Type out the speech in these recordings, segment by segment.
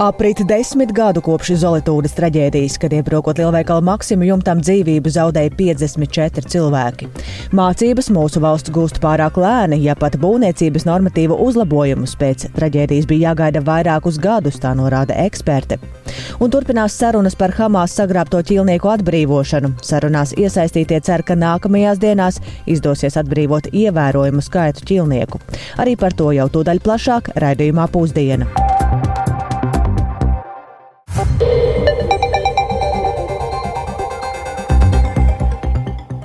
Aprit desmit gadu kopš Zolītūdas traģēdijas, kad iebrukot lielveikala Maksimu jumtam dzīvību zaudēja 54 cilvēki. Mācības mūsu valsts gūst pārāk lēni, ja pat būvniecības normatīvu uzlabojumus pēc traģēdijas bija jāgaida vairākus gadus, tā norāda eksperte. Un turpinās sarunas par Hamas sagrābto ķīlnieku atbrīvošanu. Sarunās iesaistītie cer, ka nākamajās dienās izdosies atbrīvot ievērojumu skaitu ķīlnieku. Arī par to jau tūdaļ plašāk raidījumā pusdiena.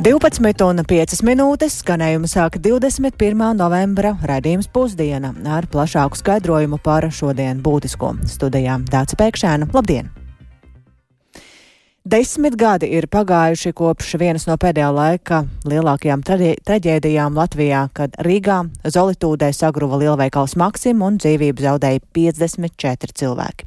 12,5 minūtes skanējumu sāka 21. novembra raidījums pusdiena ar plašāku skaidrojumu par šodien būtisko studijām Dāca Pēkšēna. Labdien! Desmit gadi ir pagājuši kopš vienas no pēdējā laika lielākajām traģēdijām Latvijā, kad Rīgā Zolitūdē sagruva lielveikals Maksim un dzīvību zaudēja 54 cilvēki.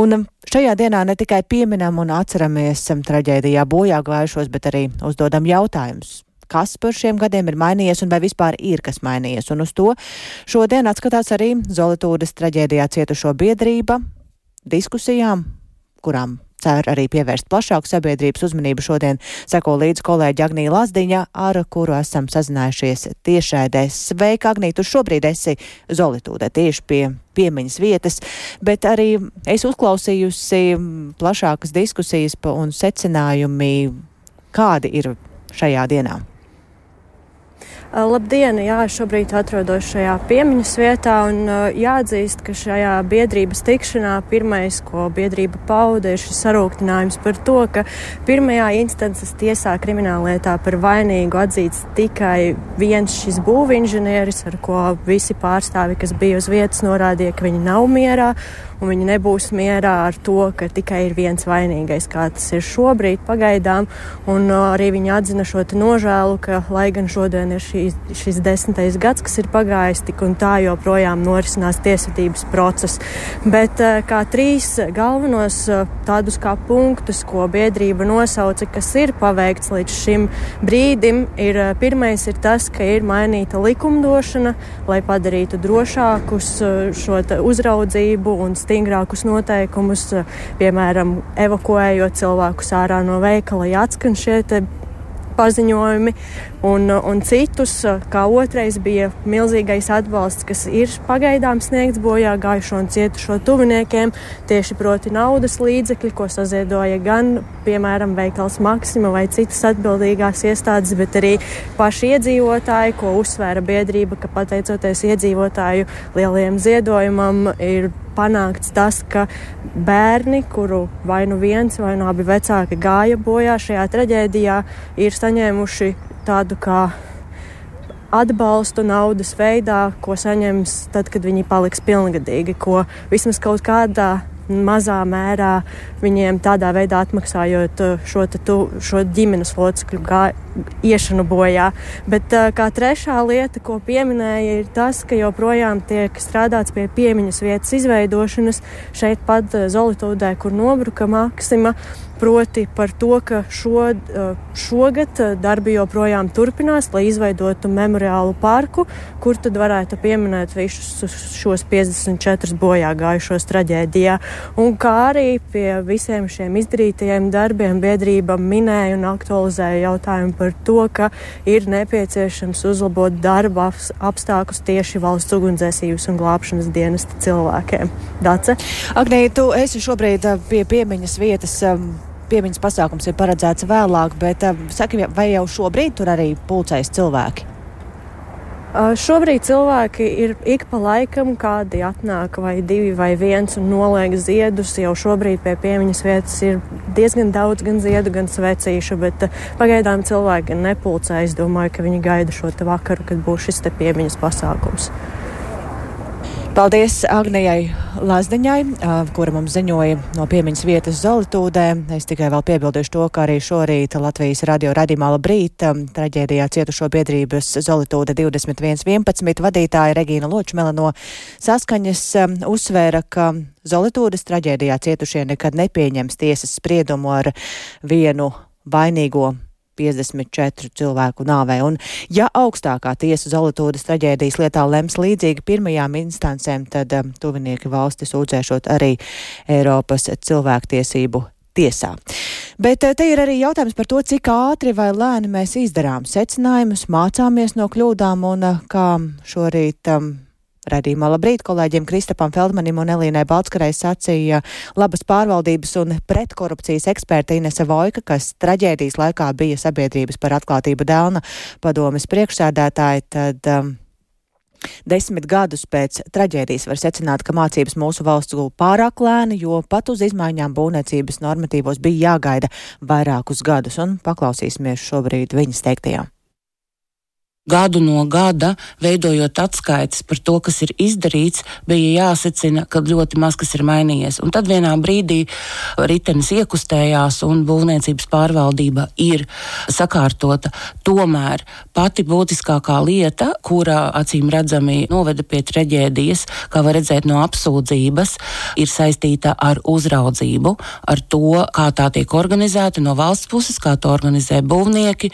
Un šajā dienā ne tikai pieminam un atceramies traģēdijā bojā gājušos, bet arī uzdodam jautājumus kas par šiem gadiem ir mainījies un vai vispār ir kas mainījies. Un uz to šodien atskatās arī Zolitūdas traģēdijā cietušo biedrība diskusijām, kurām cer arī pievērst plašāku sabiedrības uzmanību. Šodien seko līdz kolēģi Agnija Lazdiņa, ar kuru esam sazinājušies tiešēdē. Sveika, Agnija, tu šobrīd esi Zolitūdē tieši pie piemiņas vietas, bet arī es uzklausījusi plašākas diskusijas un secinājumi, kādi ir šajā dienā. Labdien! Jā, šobrīd atrodos šajā piemiņas vietā un jāatzīst, ka šajā biedrības tikšanā pirmais, ko biedrība pauda, ir šis sarūktinājums par to, ka pirmajā instances tiesā krimināllietā par vainīgu atzīts tikai viens šis būvinženieris, ar ko visi pārstāvi, kas bija uz vietas, norādīja, ka viņi nav mierā un viņi nebūs mierā ar to, ka tikai ir viens vainīgais, kā tas ir šobrīd pagaidām. Un uh, arī viņi atzina šo nožēlu, ka, lai gan šodien ir šī, šis desmitais gads, kas ir pagājis, tik un tā joprojām norisinās tiesvedības process. Bet uh, kā trīs galvenos uh, tādus kā punktus, ko biedrība nosauca, kas ir paveikts līdz šim brīdim, ir pirmais ir tas, ka ir mainīta likumdošana, lai padarītu drošākus šo uzraudzību un stingrākus noteikumus, piemēram, evakuējot cilvēkus ārā no veikala, ja atskan šie paziņojumi, un, un citus, kā otrais bija milzīgais atbalsts, kas ir pagaidām sniegts bojā gājušo un cietušo tuviniekiem, tieši proti naudas līdzekļi, ko saziedoja gan, piemēram, veikals Maksima vai citas atbildīgās iestādes, bet arī paši iedzīvotāji, ko uzsvēra biedrība, ka pateicoties iedzīvotāju lielajiem ziedojumam ir panākts tas, ka bērni, kuru vai nu viens vai nu abi vecāki gāja bojā šajā traģēdijā, ir saņēmuši tādu kā atbalstu naudas veidā, ko saņems tad, kad viņi paliks pilngadīgi, ko vismaz kaut kādā mazā mērā viņiem tādā veidā atmaksājot uh, šo, tu, šo ģimenes locekļu iešanu bojā. Bet uh, kā trešā lieta, ko pieminēja, ir tas, ka joprojām tiek strādāts pie piemiņas vietas izveidošanas šeit pat uh, Zolitūdē, kur nobruka Maksima. Proti par to, ka šo, šogad darbi joprojām turpinās, lai izveidotu memoriālu parku, kur tad varētu pieminēt visus šos 54 bojā gājušos traģēdijā. Un kā arī pie visiem šiem izdarītajiem darbiem biedrība minēja un aktualizēja jautājumu par to, ka ir nepieciešams uzlabot darba apstākļus tieši valsts ugunsdzēsības un glābšanas dienesta cilvēkiem. Dace? Agnī, tu esi šobrīd pie piemiņas vietas. Piemiņas pasākums ir paredzēts vēlāk, bet saki, vai jau šobrīd tur arī pulcējas cilvēki? Šobrīd cilvēki ir ik pa laikam, kādi atnāk vai divi vai viens un noliek ziedus. Jau šobrīd pie piemiņas vietas ir diezgan daudz gan ziedu, gan svecīšu, bet pagaidām cilvēki nepulcējas. Domāju, ka viņi gaida šo vakaru, kad būs šis piemiņas pasākums. Paldies Agnijai Lazdiņai, kura mums ziņoja no piemiņas vietas Zolitūdē. Es tikai vēl piebildīšu to, ka arī šorīt Latvijas radio radījumā labrīt traģēdijā cietušo biedrības Zolitūde 2111 vadītāja Regīna Ločmela no saskaņas uzsvēra, ka Zolitūdes traģēdijā cietušie nekad nepieņems tiesas spriedumu ar vienu vainīgo 54 cilvēku nāvē. Un, ja augstākā tiesa Zolotūdas traģēdijas lietā lems līdzīgi pirmajām instancēm, tad um, tuvinieki valsti sūdzēšot arī Eiropas cilvēktiesību tiesā. Bet uh, te ir arī jautājums par to, cik ātri vai lēni mēs izdarām secinājumus, mācāmies no kļūdām un uh, kā šorīt um, Radījumā labrīt kolēģiem Kristapam Feldmanim un Elīnai Balskarai sacīja labas pārvaldības un pretkorupcijas eksperta Inese Vojka, kas traģēdijas laikā bija sabiedrības par atklātību Dēlna padomes priekšsēdētāji, tad um, Desmit gadus pēc traģēdijas var secināt, ka mācības mūsu valsts gula pārāk lēni, jo pat uz izmaiņām būvniecības normatīvos bija jāgaida vairākus gadus, un paklausīsimies šobrīd viņas teiktajām gadu no gada, veidojot atskaites par to, kas ir izdarīts, bija jāsacina, ka ļoti maz kas ir mainījies. Un tad vienā brīdī ritenis iekustējās un būvniecības pārvaldība ir sakārtota. Tomēr pati būtiskākā lieta, kura acīm redzami noveda pie traģēdijas, kā var redzēt no apsūdzības, ir saistīta ar uzraudzību, ar to, kā tā tiek organizēta no valsts puses, kā to organizē būvnieki.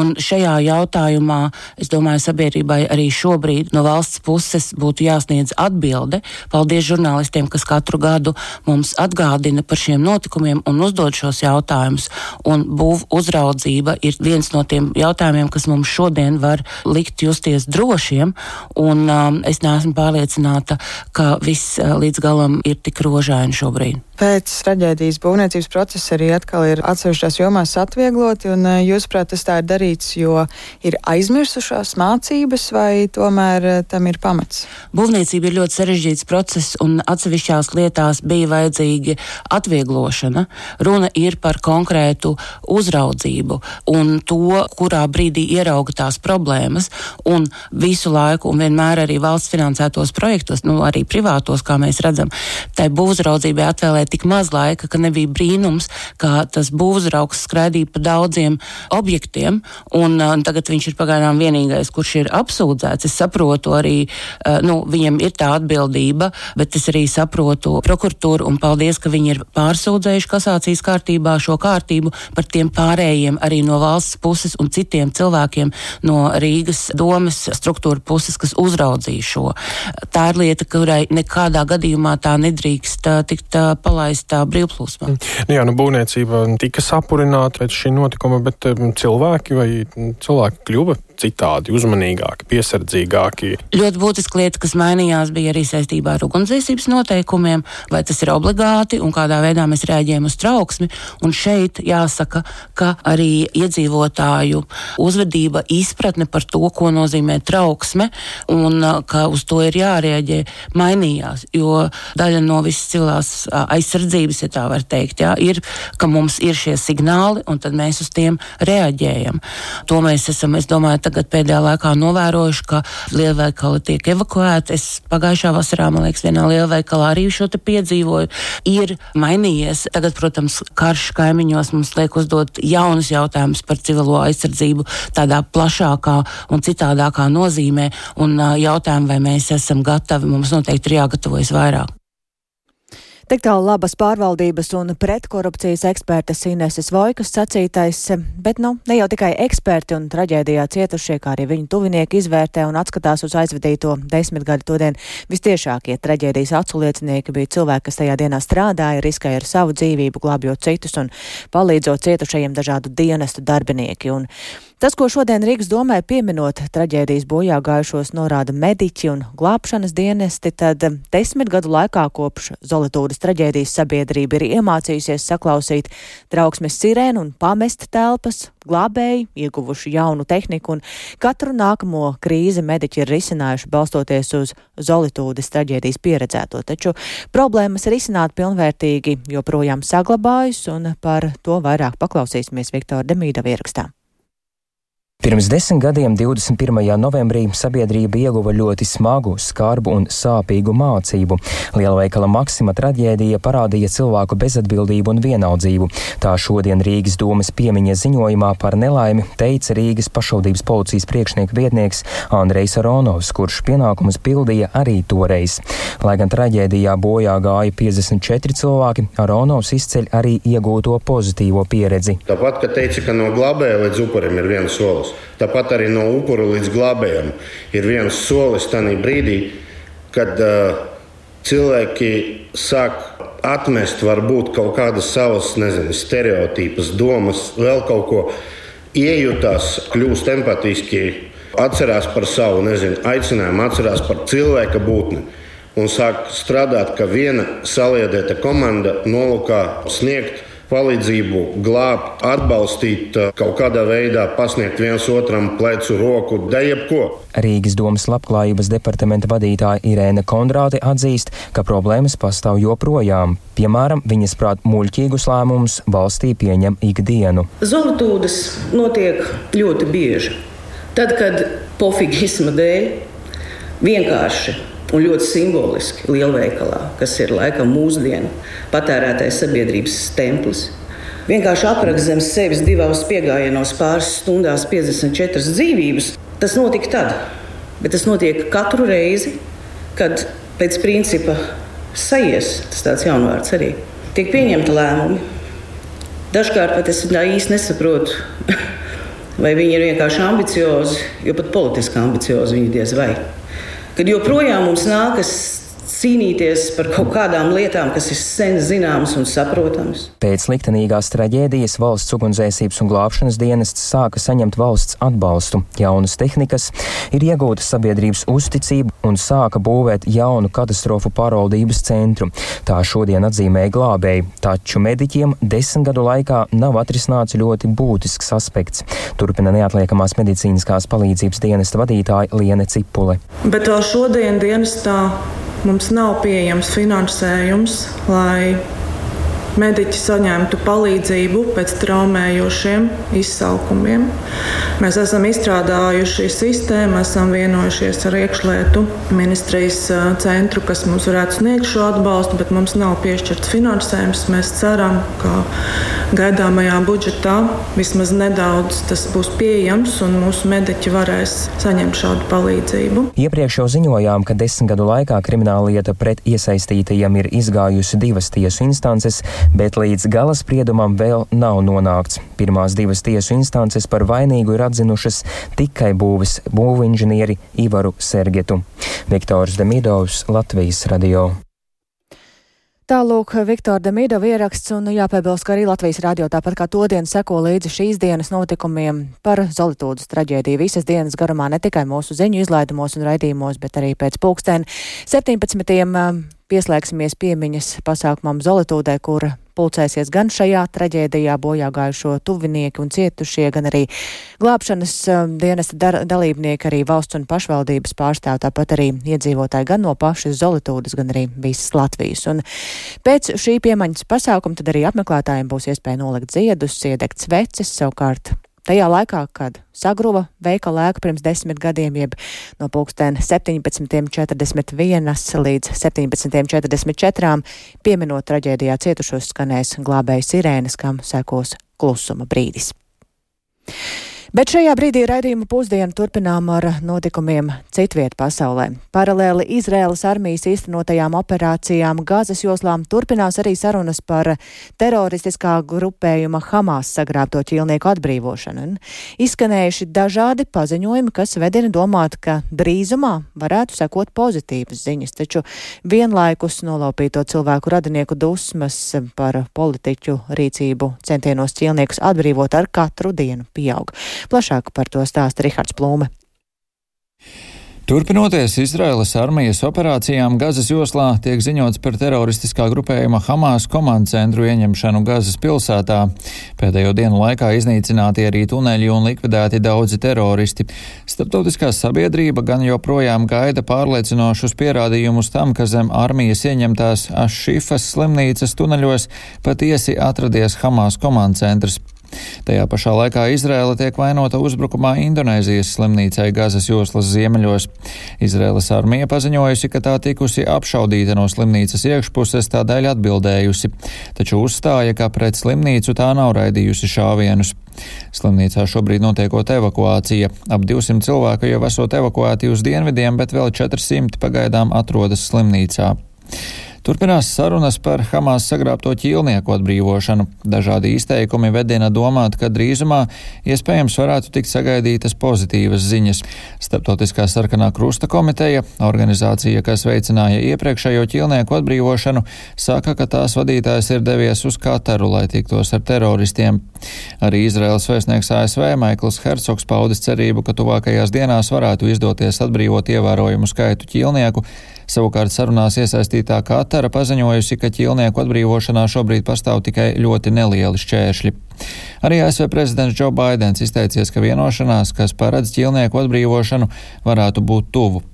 Un šajā jautājumā Es domāju, sabiedrībai arī šobrīd no valsts puses būtu jāsniedz atbilde. Paldies žurnālistiem, kas katru gadu mums atgādina par šiem notikumiem un uzdod šos jautājumus. Un būv uzraudzība ir viens no tiem jautājumiem, kas mums šodien var likt justies drošiem. Un, um, es neesmu pārliecināta, ka viss uh, līdz galam ir tik rožaini šobrīd. Pēc traģēdijas būvniecības procesa arī atkal ir atsevišķās jomās atviegloti, un uh, jūsuprāt, tas tā ir darīts, jo ir aizmirsuši bijušās mācības, vai tomēr eh, tam ir pamats? Būvniecība ir ļoti sarežģīts process, un atsevišķās lietās bija vajadzīga atvieglošana. Runa ir par konkrētu uzraudzību un to, kurā brīdī ierauga tās problēmas, un visu laiku, un vienmēr arī valsts finansētos projektos, nu arī privātos, kā mēs redzam, tai būvuzraudzībai atvēlēja tik maz laika, ka nebija brīnums, ka tas būvuzraugs skraidīja pa daudziem objektiem, un, un tagad viņš ir pagaidām vienīgais vienīgais, kurš ir apsūdzēts. Es saprotu arī, eh, nu, viņam ir tā atbildība, bet es arī saprotu prokuratūru un paldies, ka viņi ir pārsūdzējuši kasācijas kārtībā šo kārtību par tiem pārējiem arī no valsts puses un citiem cilvēkiem no Rīgas domas struktūra puses, kas uzraudzīja šo. Tā ir lieta, kurai nekādā gadījumā tā nedrīkst eh, tikt eh, palaista brīvplūsmā. Nu jā, nu būvniecība tika sapurināta pēc šī notikuma, bet cilvēki vai cilvēki kļuva citādi, uzmanīgāki, piesardzīgāki. Ļoti būtiska lieta, kas mainījās, bija arī saistībā ar ugunsdzēsības noteikumiem, vai tas ir obligāti un kādā veidā mēs rēģējam uz trauksmi. Un šeit jāsaka, ka arī iedzīvotāju uzvedība, izpratne par to, ko nozīmē trauksme un ka uz to ir jārēģē, mainījās. Jo daļa no visas civilās aizsardzības, ja tā var teikt, jā, ir, ka mums ir šie signāli un tad mēs uz tiem reaģējam. To mēs esam, es domāju, tagad pēdējā laikā novērojuši, ka lielveikali tiek evakuēti. Es pagājušā vasarā, man liekas, vienā lielveikalā arī šo te piedzīvoju. Ir mainījies. Tagad, protams, karš kaimiņos mums liek uzdot jaunus jautājumus par civilo aizsardzību tādā plašākā un citādākā nozīmē. Un jautājumu, vai mēs esam gatavi, mums noteikti ir jāgatavojas vairāk. Tik tālu labas pārvaldības un pretkorupcijas ekspertes Ineses Vojkas sacītais, bet nu ne jau tikai eksperti un traģēdijā cietušie, kā arī viņu tuvinieki izvērtē un atskatās uz aizvadīto desmitgadu todien. Vistiešākie traģēdijas aculiecinieki bija cilvēki, kas tajā dienā strādāja, riskēja ar savu dzīvību, glābjot citus un palīdzot cietušajiem dažādu dienestu darbinieki. Un Tas, ko šodien Rīgas domē pieminot traģēdijas bojā gājušos, norāda mediķi un glābšanas dienesti, tad desmit gadu laikā kopš Zolitūras traģēdijas sabiedrība ir iemācījusies saklausīt trauksmes sirēnu un pamest telpas, glābēji, ieguvuši jaunu tehniku, un katru nākamo krīzi mediķi ir risinājuši balstoties uz Zolitūdas traģēdijas pieredzēto. Taču problēmas risināt pilnvērtīgi joprojām saglabājas, un par to vairāk paklausīsimies Viktora Demīda ierakstā. Pirms desmit gadiem, 21. novembrī, sabiedrība ieguva ļoti smagu, skarbu un sāpīgu mācību. Lielveikala Maksima traģēdija parādīja cilvēku bezatbildību un vienaldzību. Tā šodien Rīgas domas piemiņa ziņojumā par nelaimi teica Rīgas pašvaldības policijas priekšnieka vietnieks Andrejs Aronovs, kurš pienākumus pildīja arī toreiz. Lai gan traģēdijā bojā gāja 54 cilvēki, Aronovs izceļ arī iegūto pozitīvo pieredzi. Tāpat, ka teica, ka no glābēja līdz upurim ir viens solis. Tāpat arī no upura līdz glābējam ir viens solis tajā brīdī, kad uh, cilvēki sāk atmest varbūt kaut kādas savas nezinu, stereotīpas, domas, vēl kaut ko iejutās, kļūst empātiski, atcerās par savu nezinu, aicinājumu, atcerās par cilvēka būtni un sāk strādāt, ka viena saliedēta komanda nolūkā sniegt palīdzību, glābt, atbalstīt, eh, kaut kādā veidā pasniegt viens otram plecu roku, da jebko. Rīgas domas labklājības departamenta vadītāja Irēna Kondrāte atzīst, ka problēmas pastāv joprojām. Piemēram, viņas prāt muļķīgus lēmumus valstī pieņem ikdienu. Zolotūdas notiek ļoti bieži. Tad, kad pofigisma dēļ vienkārši un ļoti simboliski lielveikalā, kas ir laikam mūsdienu patērētais sabiedrības templis. Vienkārši aprakst zem sevis divos piegājienos pāris stundās 54 dzīvības. Tas notika tad, bet tas notiek katru reizi, kad pēc principa sajies, tas tāds jaunvārds arī, tiek pieņemta lēmumi. Dažkārt pat es īsti nesaprotu, vai viņi ir vienkārši ambiciozi, jo pat politiski ambiciozi viņi diez vai kad joprojām mums nākas cīnīties par kaut kādām lietām, kas ir sen zināmas un saprotamas. Pēc liktenīgās traģēdijas valsts ugunsdzēsības un glābšanas dienests sāka saņemt valsts atbalstu, jaunas tehnikas, ir iegūta sabiedrības uzticība un sāka būvēt jaunu katastrofu pārvaldības centru. Tā šodien atzīmēja glābēji, taču mediķiem desmit gadu laikā nav atrisināts ļoti būtisks aspekts. Turpina neatliekamās medicīniskās palīdzības dienesta vadītāja Liene Cipule. Bet vēl šodien dienestā Mums nav pieejams finansējums, lai mediķi saņemtu palīdzību pēc traumējošiem izsaukumiem. Mēs esam izstrādājuši sistēmu, esam vienojušies ar iekšlietu ministrijas centru, kas mums varētu sniegt šo atbalstu, bet mums nav piešķirts finansējums. Mēs ceram, ka gaidāmajā budžetā vismaz nedaudz tas būs pieejams un mūsu mediķi varēs saņemt šādu palīdzību. Iepriekš jau ziņojām, ka desmit gadu laikā krimināla lieta pret iesaistītajiem ir izgājusi divas tiesu instances, bet līdz gala spriedumam vēl nav nonākts. Pirmās divas tiesu instances par vainīgu ir atzinušas tikai būvis būvinženieri Ivaru Sergetu. Viktors Demidovs, Latvijas radio. Tālūk, Viktora Demidova ieraksts un jāpiebilst, ka arī Latvijas radio tāpat kā to dienu seko līdzi šīs dienas notikumiem par Zolitūdas traģēdiju visas dienas garumā ne tikai mūsu ziņu izlaidumos un raidījumos, bet arī pēc pulkstēn 17. pieslēgsimies piemiņas pasākumam Zolitūdē, kur pulcēsies gan šajā traģēdijā bojā gājušo tuvinieki un cietušie, gan arī glābšanas um, dienesta dalībnieki, arī valsts un pašvaldības pārstāv, tāpat arī iedzīvotāji gan no pašas Zolitūdas, gan arī visas Latvijas. Un pēc šī piemaņas pasākuma tad arī apmeklētājiem būs iespēja nolikt ziedus, iedegt sveces, savukārt Tajā laikā, kad sagruva veikala ēka pirms desmit gadiem, jeb no pulksten 17.41 līdz 17.44, pieminot traģēdijā cietušos skanēs glābējas sirēnas, kam sekos klusuma brīdis. Bet šajā brīdī raidījuma pusdienu turpinām ar notikumiem citviet pasaulē. Paralēli Izraēlas armijas īstenotajām operācijām Gāzes joslām turpinās arī sarunas par teroristiskā grupējuma Hamas sagrābto ķīlnieku atbrīvošanu. Un izskanējuši dažādi paziņojumi, kas vedina domāt, ka drīzumā varētu sekot pozitīvas ziņas, taču vienlaikus nolaupīto cilvēku radinieku dusmas par politiķu rīcību centienos ķīlniekus atbrīvot ar katru dienu pieaug. Plašāk par to stāsta Rihards Plūme. Turpinoties Izraēlas armijas operācijām Gazas joslā, tiek ziņots par teroristiskā grupējuma Hamas komandu centru ieņemšanu Gazas pilsētā. Pēdējo dienu laikā iznīcināti arī tuneļi un likvidēti daudzi teroristi. Starptautiskā sabiedrība gan joprojām gaida pārliecinošus pierādījumus tam, ka zem armijas ieņemtās Ašifas slimnīcas tuneļos patiesi atradies Hamas komandu centrs. Tajā pašā laikā Izrēla tiek vainota uzbrukumā Indonēzijas slimnīcai Gazas joslas ziemeļos. Izrēlas armija paziņojusi, ka tā tikusi apšaudīta no slimnīcas iekšpuses, tādēļ atbildējusi, taču uzstāja, ka pret slimnīcu tā nav raidījusi šāvienus. Slimnīcā šobrīd notiekot evakuācija. Ap 200 cilvēku jau esot evakuēti uz dienvidiem, bet vēl 400 pagaidām atrodas slimnīcā. Turpinās sarunas par Hamas sagrābto ķīlnieku atbrīvošanu. Dažādi izteikumi vedina domāt, ka drīzumā iespējams varētu tikt sagaidītas pozitīvas ziņas. Starptautiskā sarkanā krusta komiteja, organizācija, kas veicināja iepriekšējo ķīlnieku atbrīvošanu, saka, ka tās vadītājs ir devies uz Kataru, lai tiktos ar teroristiem. Arī Izraels vēstnieks ASV Maikls Hercogs paudis cerību, ka tuvākajās dienās varētu izdoties atbrīvot ievērojumu skaitu ķīlnieku, Savukārt sarunās iesaistītā Katara paziņojusi, ka ķīlnieku atbrīvošanā šobrīd pastāv tikai ļoti nelieli šķēršļi. Arī ASV prezidents Džo Baidens izteicies, ka vienošanās, kas paredz ķīlnieku atbrīvošanu, varētu būt tuvu.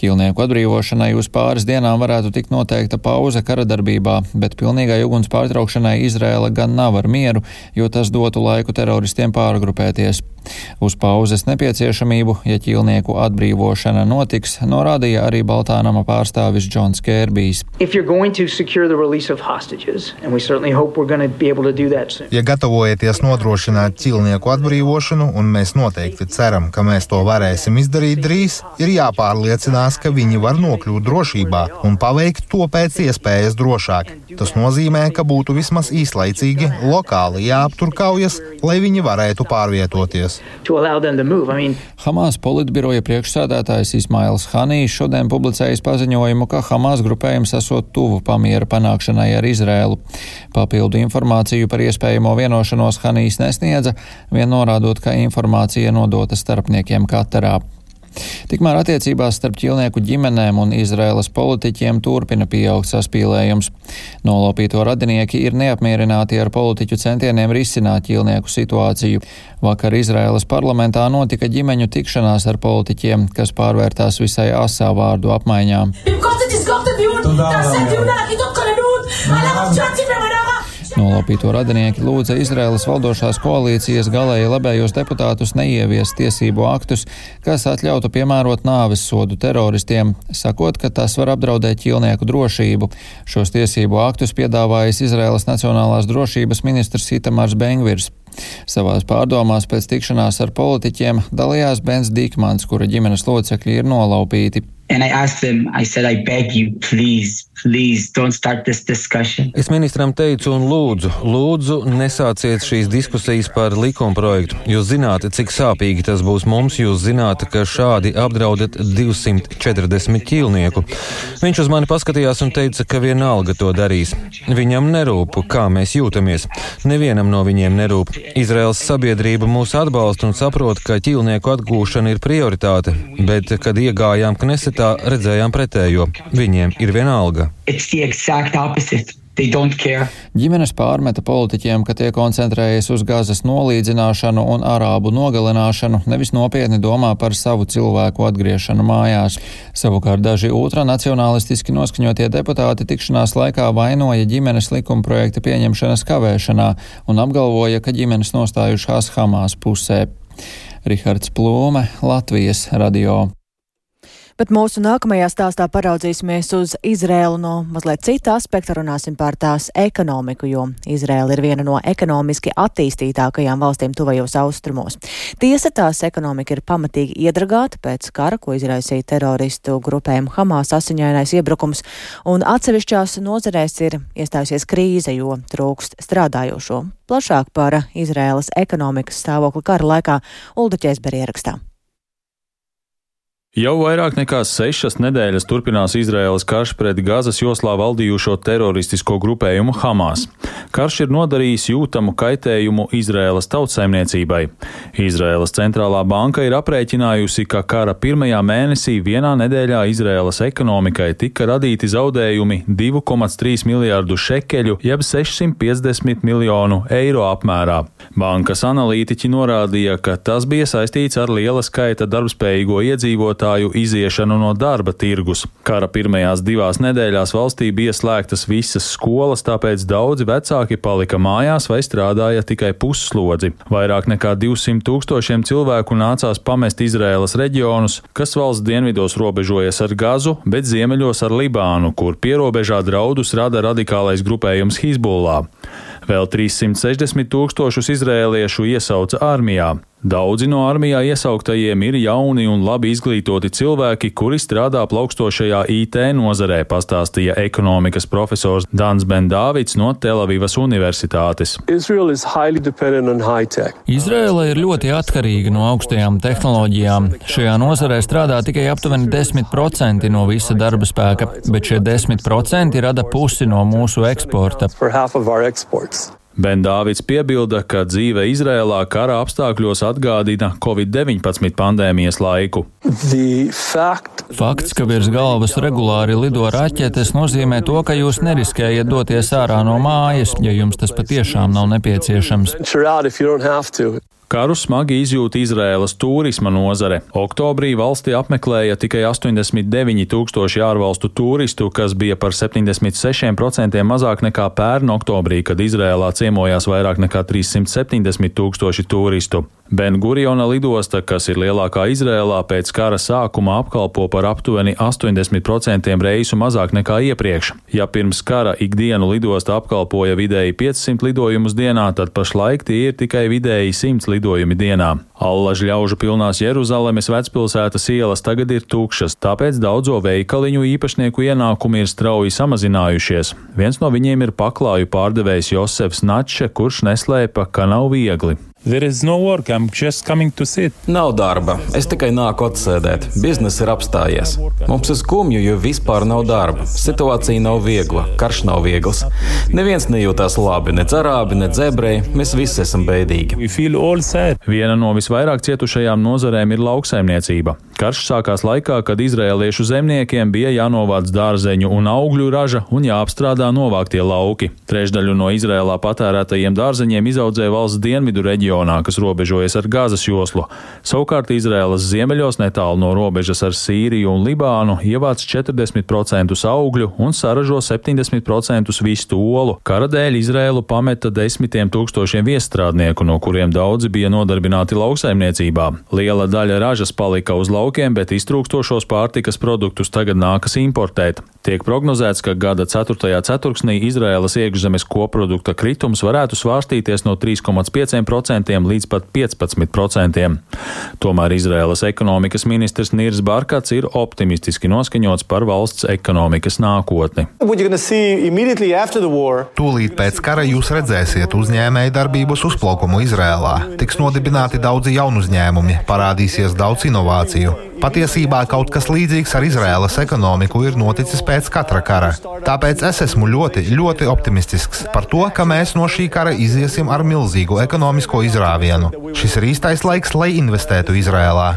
Ķīlnieku atbrīvošanai uz pāris dienām varētu tikt noteikta pauze kara darbībā, bet pilnīgai uguns pārtraukšanai Izrēla gan nav ar mieru, jo tas dotu laiku teroristiem pārgrupēties. Uz pauzes nepieciešamību, ja ķīlnieku atbrīvošana notiks, norādīja arī Baltānama pārstāvis Džons Kērbijs. Ja gatavojaties nodrošināt ķīlnieku atbrīvošanu, un mēs noteikti ceram, ka mēs to varēsim izdarīt drīz, ir jāpārliecinās, ka viņi var nokļūt drošībā un paveikt to pēc iespējas drošāk. Tas nozīmē, ka būtu vismaz īslaicīgi lokāli jāaptur kaujas, lai viņi varētu pārvietoties. I mean, Hamas politbiroja priekšsādātājs Ismails Hanijs šodien publicējis paziņojumu, ka Hamas grupējums esot tuvu pamiera panākšanai ar Izrēlu. Papildu informāciju par iespējamo vienošanos Hanijs nesniedza, vien norādot, ka informācija nodota starpniekiem Katarā. Tikmēr attiecībās starp ķilnieku ģimenēm un Izraēlas politiķiem turpina pieaugt saspīlējums. Nolopīto radinieki ir neapmierināti ar politiķu centieniem risināt ķilnieku situāciju. Vakar Izraēlas parlamentā notika ģimeņu tikšanās ar politiķiem, kas pārvērtās visai asā vārdu apmaiņām. Nolaupīto radinieki lūdza Izraēlas valdošās koalīcijas galēji labējos deputātus neievies tiesību aktus, kas atļautu piemērot nāves sodu teroristiem, sakot, ka tas var apdraudēt ķilnieku drošību. Šos tiesību aktus piedāvājis Izraēlas Nacionālās drošības ministrs Itamārs Bengvirs. Savās pārdomās pēc tikšanās ar politiķiem dalījās Bens Dikmans, kura ģimenes locekļi ir nolaupīti. And I asked him, I said, I beg you, please, please don't start this discussion. Es ministram teicu un lūdzu, lūdzu, nesāciet šīs diskusijas par likuma projektu. Jūs zināt, cik sāpīgi tas būs mums, jūs zināt, ka šādi apdraudat 240 ķīlnieku. Viņš uz mani paskatījās un teica, ka vienalga to darīs. Viņam nerūp, kā mēs jūtamies. Nevienam no viņiem nerūp. Izraels sabiedrība mūs atbalsta un saprot, ka ķīlnieku atgūšana ir prioritāte, bet, kad iegājām Kneset, tā redzējām pretējo. Viņiem ir vienalga. Ģimenes pārmeta politiķiem, ka tie koncentrējas uz gazas nolīdzināšanu un arābu nogalināšanu, nevis nopietni domā par savu cilvēku atgriešanu mājās. Savukārt daži ultranacionālistiski noskaņotie deputāti tikšanās laikā vainoja ģimenes likuma projekta pieņemšanas kavēšanā un apgalvoja, ka ģimenes nostājušās Hamas pusē. Rihards Plūme, Latvijas radio. Bet mūsu nākamajā stāstā paraudzīsimies uz Izrēlu no mazliet cita aspekta, runāsim par tās ekonomiku, jo Izrēla ir viena no ekonomiski attīstītākajām valstīm tuvajos austrumos. Tiesa tās ekonomika ir pamatīgi iedragāta pēc kara, ko izraisīja teroristu grupējumu Hamas asiņainais iebrukums, un atsevišķās nozarēs ir iestājusies krīze, jo trūkst strādājošo. Plašāk par Izrēlas ekonomikas stāvokli kara laikā Ulda Ķēsberi ierakstā. Jau vairāk nekā sešas nedēļas turpinās Izraēlas karš pret Gazas joslā valdījušo teroristisko grupējumu Hamas. Karš ir nodarījis jūtamu kaitējumu Izraēlas tautsaimniecībai. Izraēlas centrālā banka ir aprēķinājusi, ka kara pirmajā mēnesī vienā nedēļā Izraēlas ekonomikai tika radīti zaudējumi 2,3 miljārdu šekeļu, jeb 650 miljonu eiro apmērā. Bankas analītiķi norādīja, ka tas bija saistīts ar liela skaita darbspējīgo iedzīvotāju iedzīvotāju iziešanu no darba tirgus. Kara pirmajās divās nedēļās valstī bija slēgtas visas skolas, tāpēc daudzi vecāki palika mājās vai strādāja tikai pusslodzi. Vairāk nekā 200 tūkstošiem cilvēku nācās pamest Izraēlas reģionus, kas valsts dienvidos robežojas ar Gazu, bet ziemeļos ar Libānu, kur pierobežā draudus rada radikālais grupējums Hizbollah. Vēl 360 tūkstošus izrēliešu iesauca armijā. Daudzi no armijā iesauktajiem ir jauni un labi izglītoti cilvēki, kuri strādā plaukstošajā IT nozarē, pastāstīja ekonomikas profesors Dans Bendāvits no Telavivas Universitātes. Izraela ir ļoti atkarīga no augstajām tehnoloģijām. Šajā nozarē strādā tikai aptuveni 10% no visa darba spēka, bet šie 10% rada pusi no mūsu eksporta. Bendāvits piebilda, ka dzīve Izrēlā kara apstākļos atgādina Covid-19 pandēmijas laiku. Fakts, ka virs galvas regulāri lido raķetes, nozīmē to, ka jūs neriskējat doties ārā no mājas, ja jums tas patiešām nav nepieciešams. Karu smagi izjūta Izraēlas turisma nozare. Oktobrī valstī apmeklēja tikai 89 tūkstoši ārvalstu turistu, kas bija par 76% mazāk nekā pērn oktobrī, kad Izrēlā ciemojās vairāk nekā 370 tūkstoši turistu. Ben-Guriona lidosta, kas ir lielākā Izrēlā, pēc kara sākuma apkalpo par aptuveni 80% reisu mazāk nekā iepriekš. Ja pirms kara ikdienu lidosta apkalpoja vidēji 500 lidojumus dienā, tad pašlaik tie ir tikai vidēji 100 lidojumi dienā. Allaž ļaužu pilnās Jeruzalemes vecpilsētas ielas tagad ir tukšas, tāpēc daudzo veikaliņu īpašnieku ienākumi ir strauji samazinājušies. Viens no viņiem ir paklāju pārdevējs Josefs Nače, kurš neslēpa, ka nav viegli. No work, Nav darba. Es tikai nāku atsēdēt. Bizness ir apstājies. Mums ir skumju, jo vispār nav darba. Situācija nav viegla, karš nav viegls. Neviens nejūtās labi, ne arābi, ne ebreji. Mēs visi esam bēdīgi. Viena no visvairāk cietušajām nozarēm ir lauksaimniecība. Karš sākās laikā, kad izrēliešu zemniekiem bija jānovāc dārzeņu un augļu raža un jāapstrādā novāktie lauki. Trešdaļu no Izrēlā patērētajiem dārzeņiem izaudzēja valsts dienvidu reģionā, kas robežojas ar Gāzes joslu. Savukārt Izrēlas ziemeļos netālu no robežas ar Sīriju un Libānu ievāc 40% augļu un saražo 70% vistu olu. Kara dēļ Izrēlu pameta desmitiem tūkstošiem viestrādnieku, no kuriem daudzi bija nodarbināti lauksaimniecībā. Liela daļa ražas palika uz laukiem, bet iztrūkstošos pārtikas produktus tagad nākas importēt. Tiek prognozēts, ka gada 4. ceturksnī Izraēlas iekšzemes koprodukta kritums varētu svārstīties no 3,5% līdz pat 15%. Tomēr Izraēlas ekonomikas ministrs Nirs Barkats ir optimistiski noskaņots par valsts ekonomikas nākotni. Tūlīt pēc kara jūs redzēsiet uzņēmēju darbības uzplaukumu Izrēlā. Tiks nodibināti daudzi jaunu uzņēmumi, parādīsies daudz inovāciju. Patiesībā kaut kas līdzīgs ar Izraēlas ekonomiku ir noticis pēc katra kara. Tāpēc es esmu ļoti, ļoti optimistisks par to, ka mēs no šī kara iziesim ar milzīgu ekonomisko izrāvienu. Šis ir īstais laiks, lai investētu Izrēlā.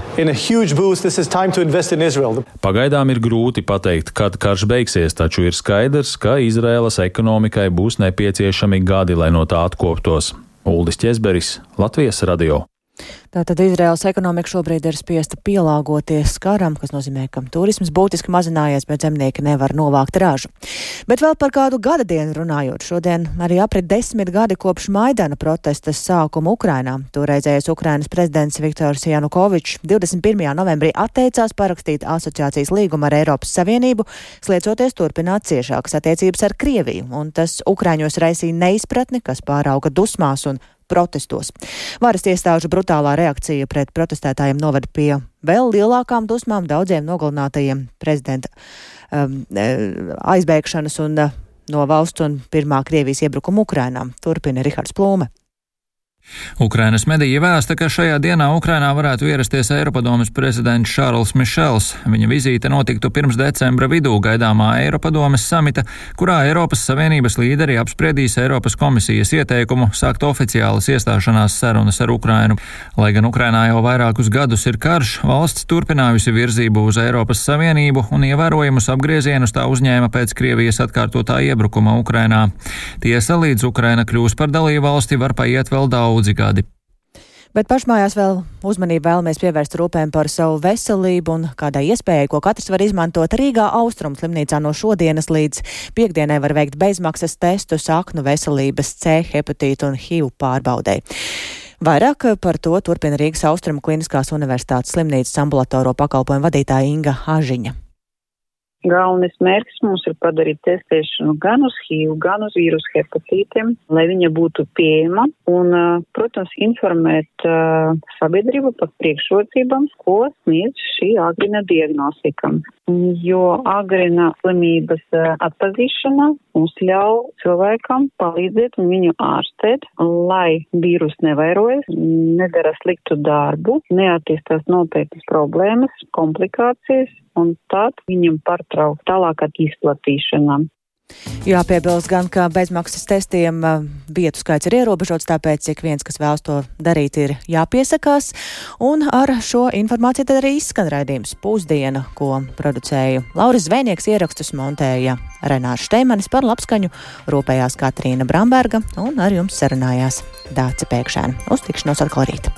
Pagaidām ir grūti pateikt, kad karš beigsies, taču ir skaidrs, ka Izraēlas ekonomikai būs nepieciešami gadi, lai no tā atkoptos. Uldis Česberis, Latvijas radio. Tātad Izraels ekonomika šobrīd ir spiesta pielāgoties karam, kas nozīmē, ka turisms būtiski mazinājies, bet zemnieki nevar novākt ražu. Bet vēl par kādu gada dienu runājot, šodien arī aprit desmit gadi kopš Maidana protestas sākuma Ukrainā. Toreizējais Ukrainas prezidents Viktors Janukovičs 21. novembrī atteicās parakstīt asociācijas līgumu ar Eiropas Savienību, sliecoties turpināt ciešākas attiecības ar Krieviju, un tas Ukraiņos raisīja neizpratni, kas pārauga dusmās un protestos. Varas iestāžu brutālā reakcija pret protestētājiem noveda pie vēl lielākām dusmām daudziem nogalinātajiem prezidenta um, e, aizbēgšanas un uh, no valsts un pirmā Krievijas iebrukuma Ukrainā. Turpina Rihards Plūme. Ukrainas medija vēsta, ka šajā dienā Ukrainā varētu ierasties Eiropadomes prezidents Šārls Mišels. Viņa vizīte notiktu pirms decembra vidū gaidāmā Eiropadomes samita, kurā Eiropas Savienības līderi apspriedīs Eiropas komisijas ieteikumu sākt oficiālas iestāšanās sarunas ar Ukrainu. Lai gan Ukrainā jau vairākus gadus ir karš, valsts turpinājusi virzību uz Eiropas Savienību un ievērojumus apgriezienus tā uzņēma pēc Krievijas atkārtotā iebrukuma Ukrainā. Tiesa līdz Ukraina kļūs par dalību valsti var paiet vēl daudz daudzi gadi. Bet pašmājās vēl uzmanību vēlamies pievērst rūpēm par savu veselību un kādai iespējai, ko katrs var izmantot Rīgā Austrum slimnīcā no šodienas līdz piekdienai var veikt bezmaksas testu saknu veselības C, hepatītu un HIV pārbaudē. Vairāk par to turpina Rīgas Austrumu Kliniskās Universitātes slimnīcas ambulatoro pakalpojumu vadītāja Inga Hažiņa. Galvenais mērķis mums ir padarīt testēšanu gan uz HIV, gan uz vīrusu hepatītiem, lai viņa būtu pieejama un, protams, informēt uh, sabiedrību par priekšrocībām, ko sniedz šī agrina diagnostika. Jo agrina slimības uh, atpazīšana mums ļauj cilvēkam palīdzēt un viņu ārstēt, lai vīrus nevairojas, nedara sliktu darbu, neattīstās nopietnas problēmas, komplikācijas un tad viņam pārtraukt tālāk izplatīšanu. Jāpiebilst gan, ka bezmaksas testiem vietu skaits ir ierobežots, tāpēc ik viens, kas vēlas to darīt, ir jāpiesakās. Un ar šo informāciju tad arī izskan raidījums pusdiena, ko producēja Lauris Zvēnieks, ierakstus montēja Renārs Šteimanis par labskaņu, rūpējās Katrīna Bramberga un ar jums sarunājās Dāca Pēkšēna. Uz tikšanos atkal rīt!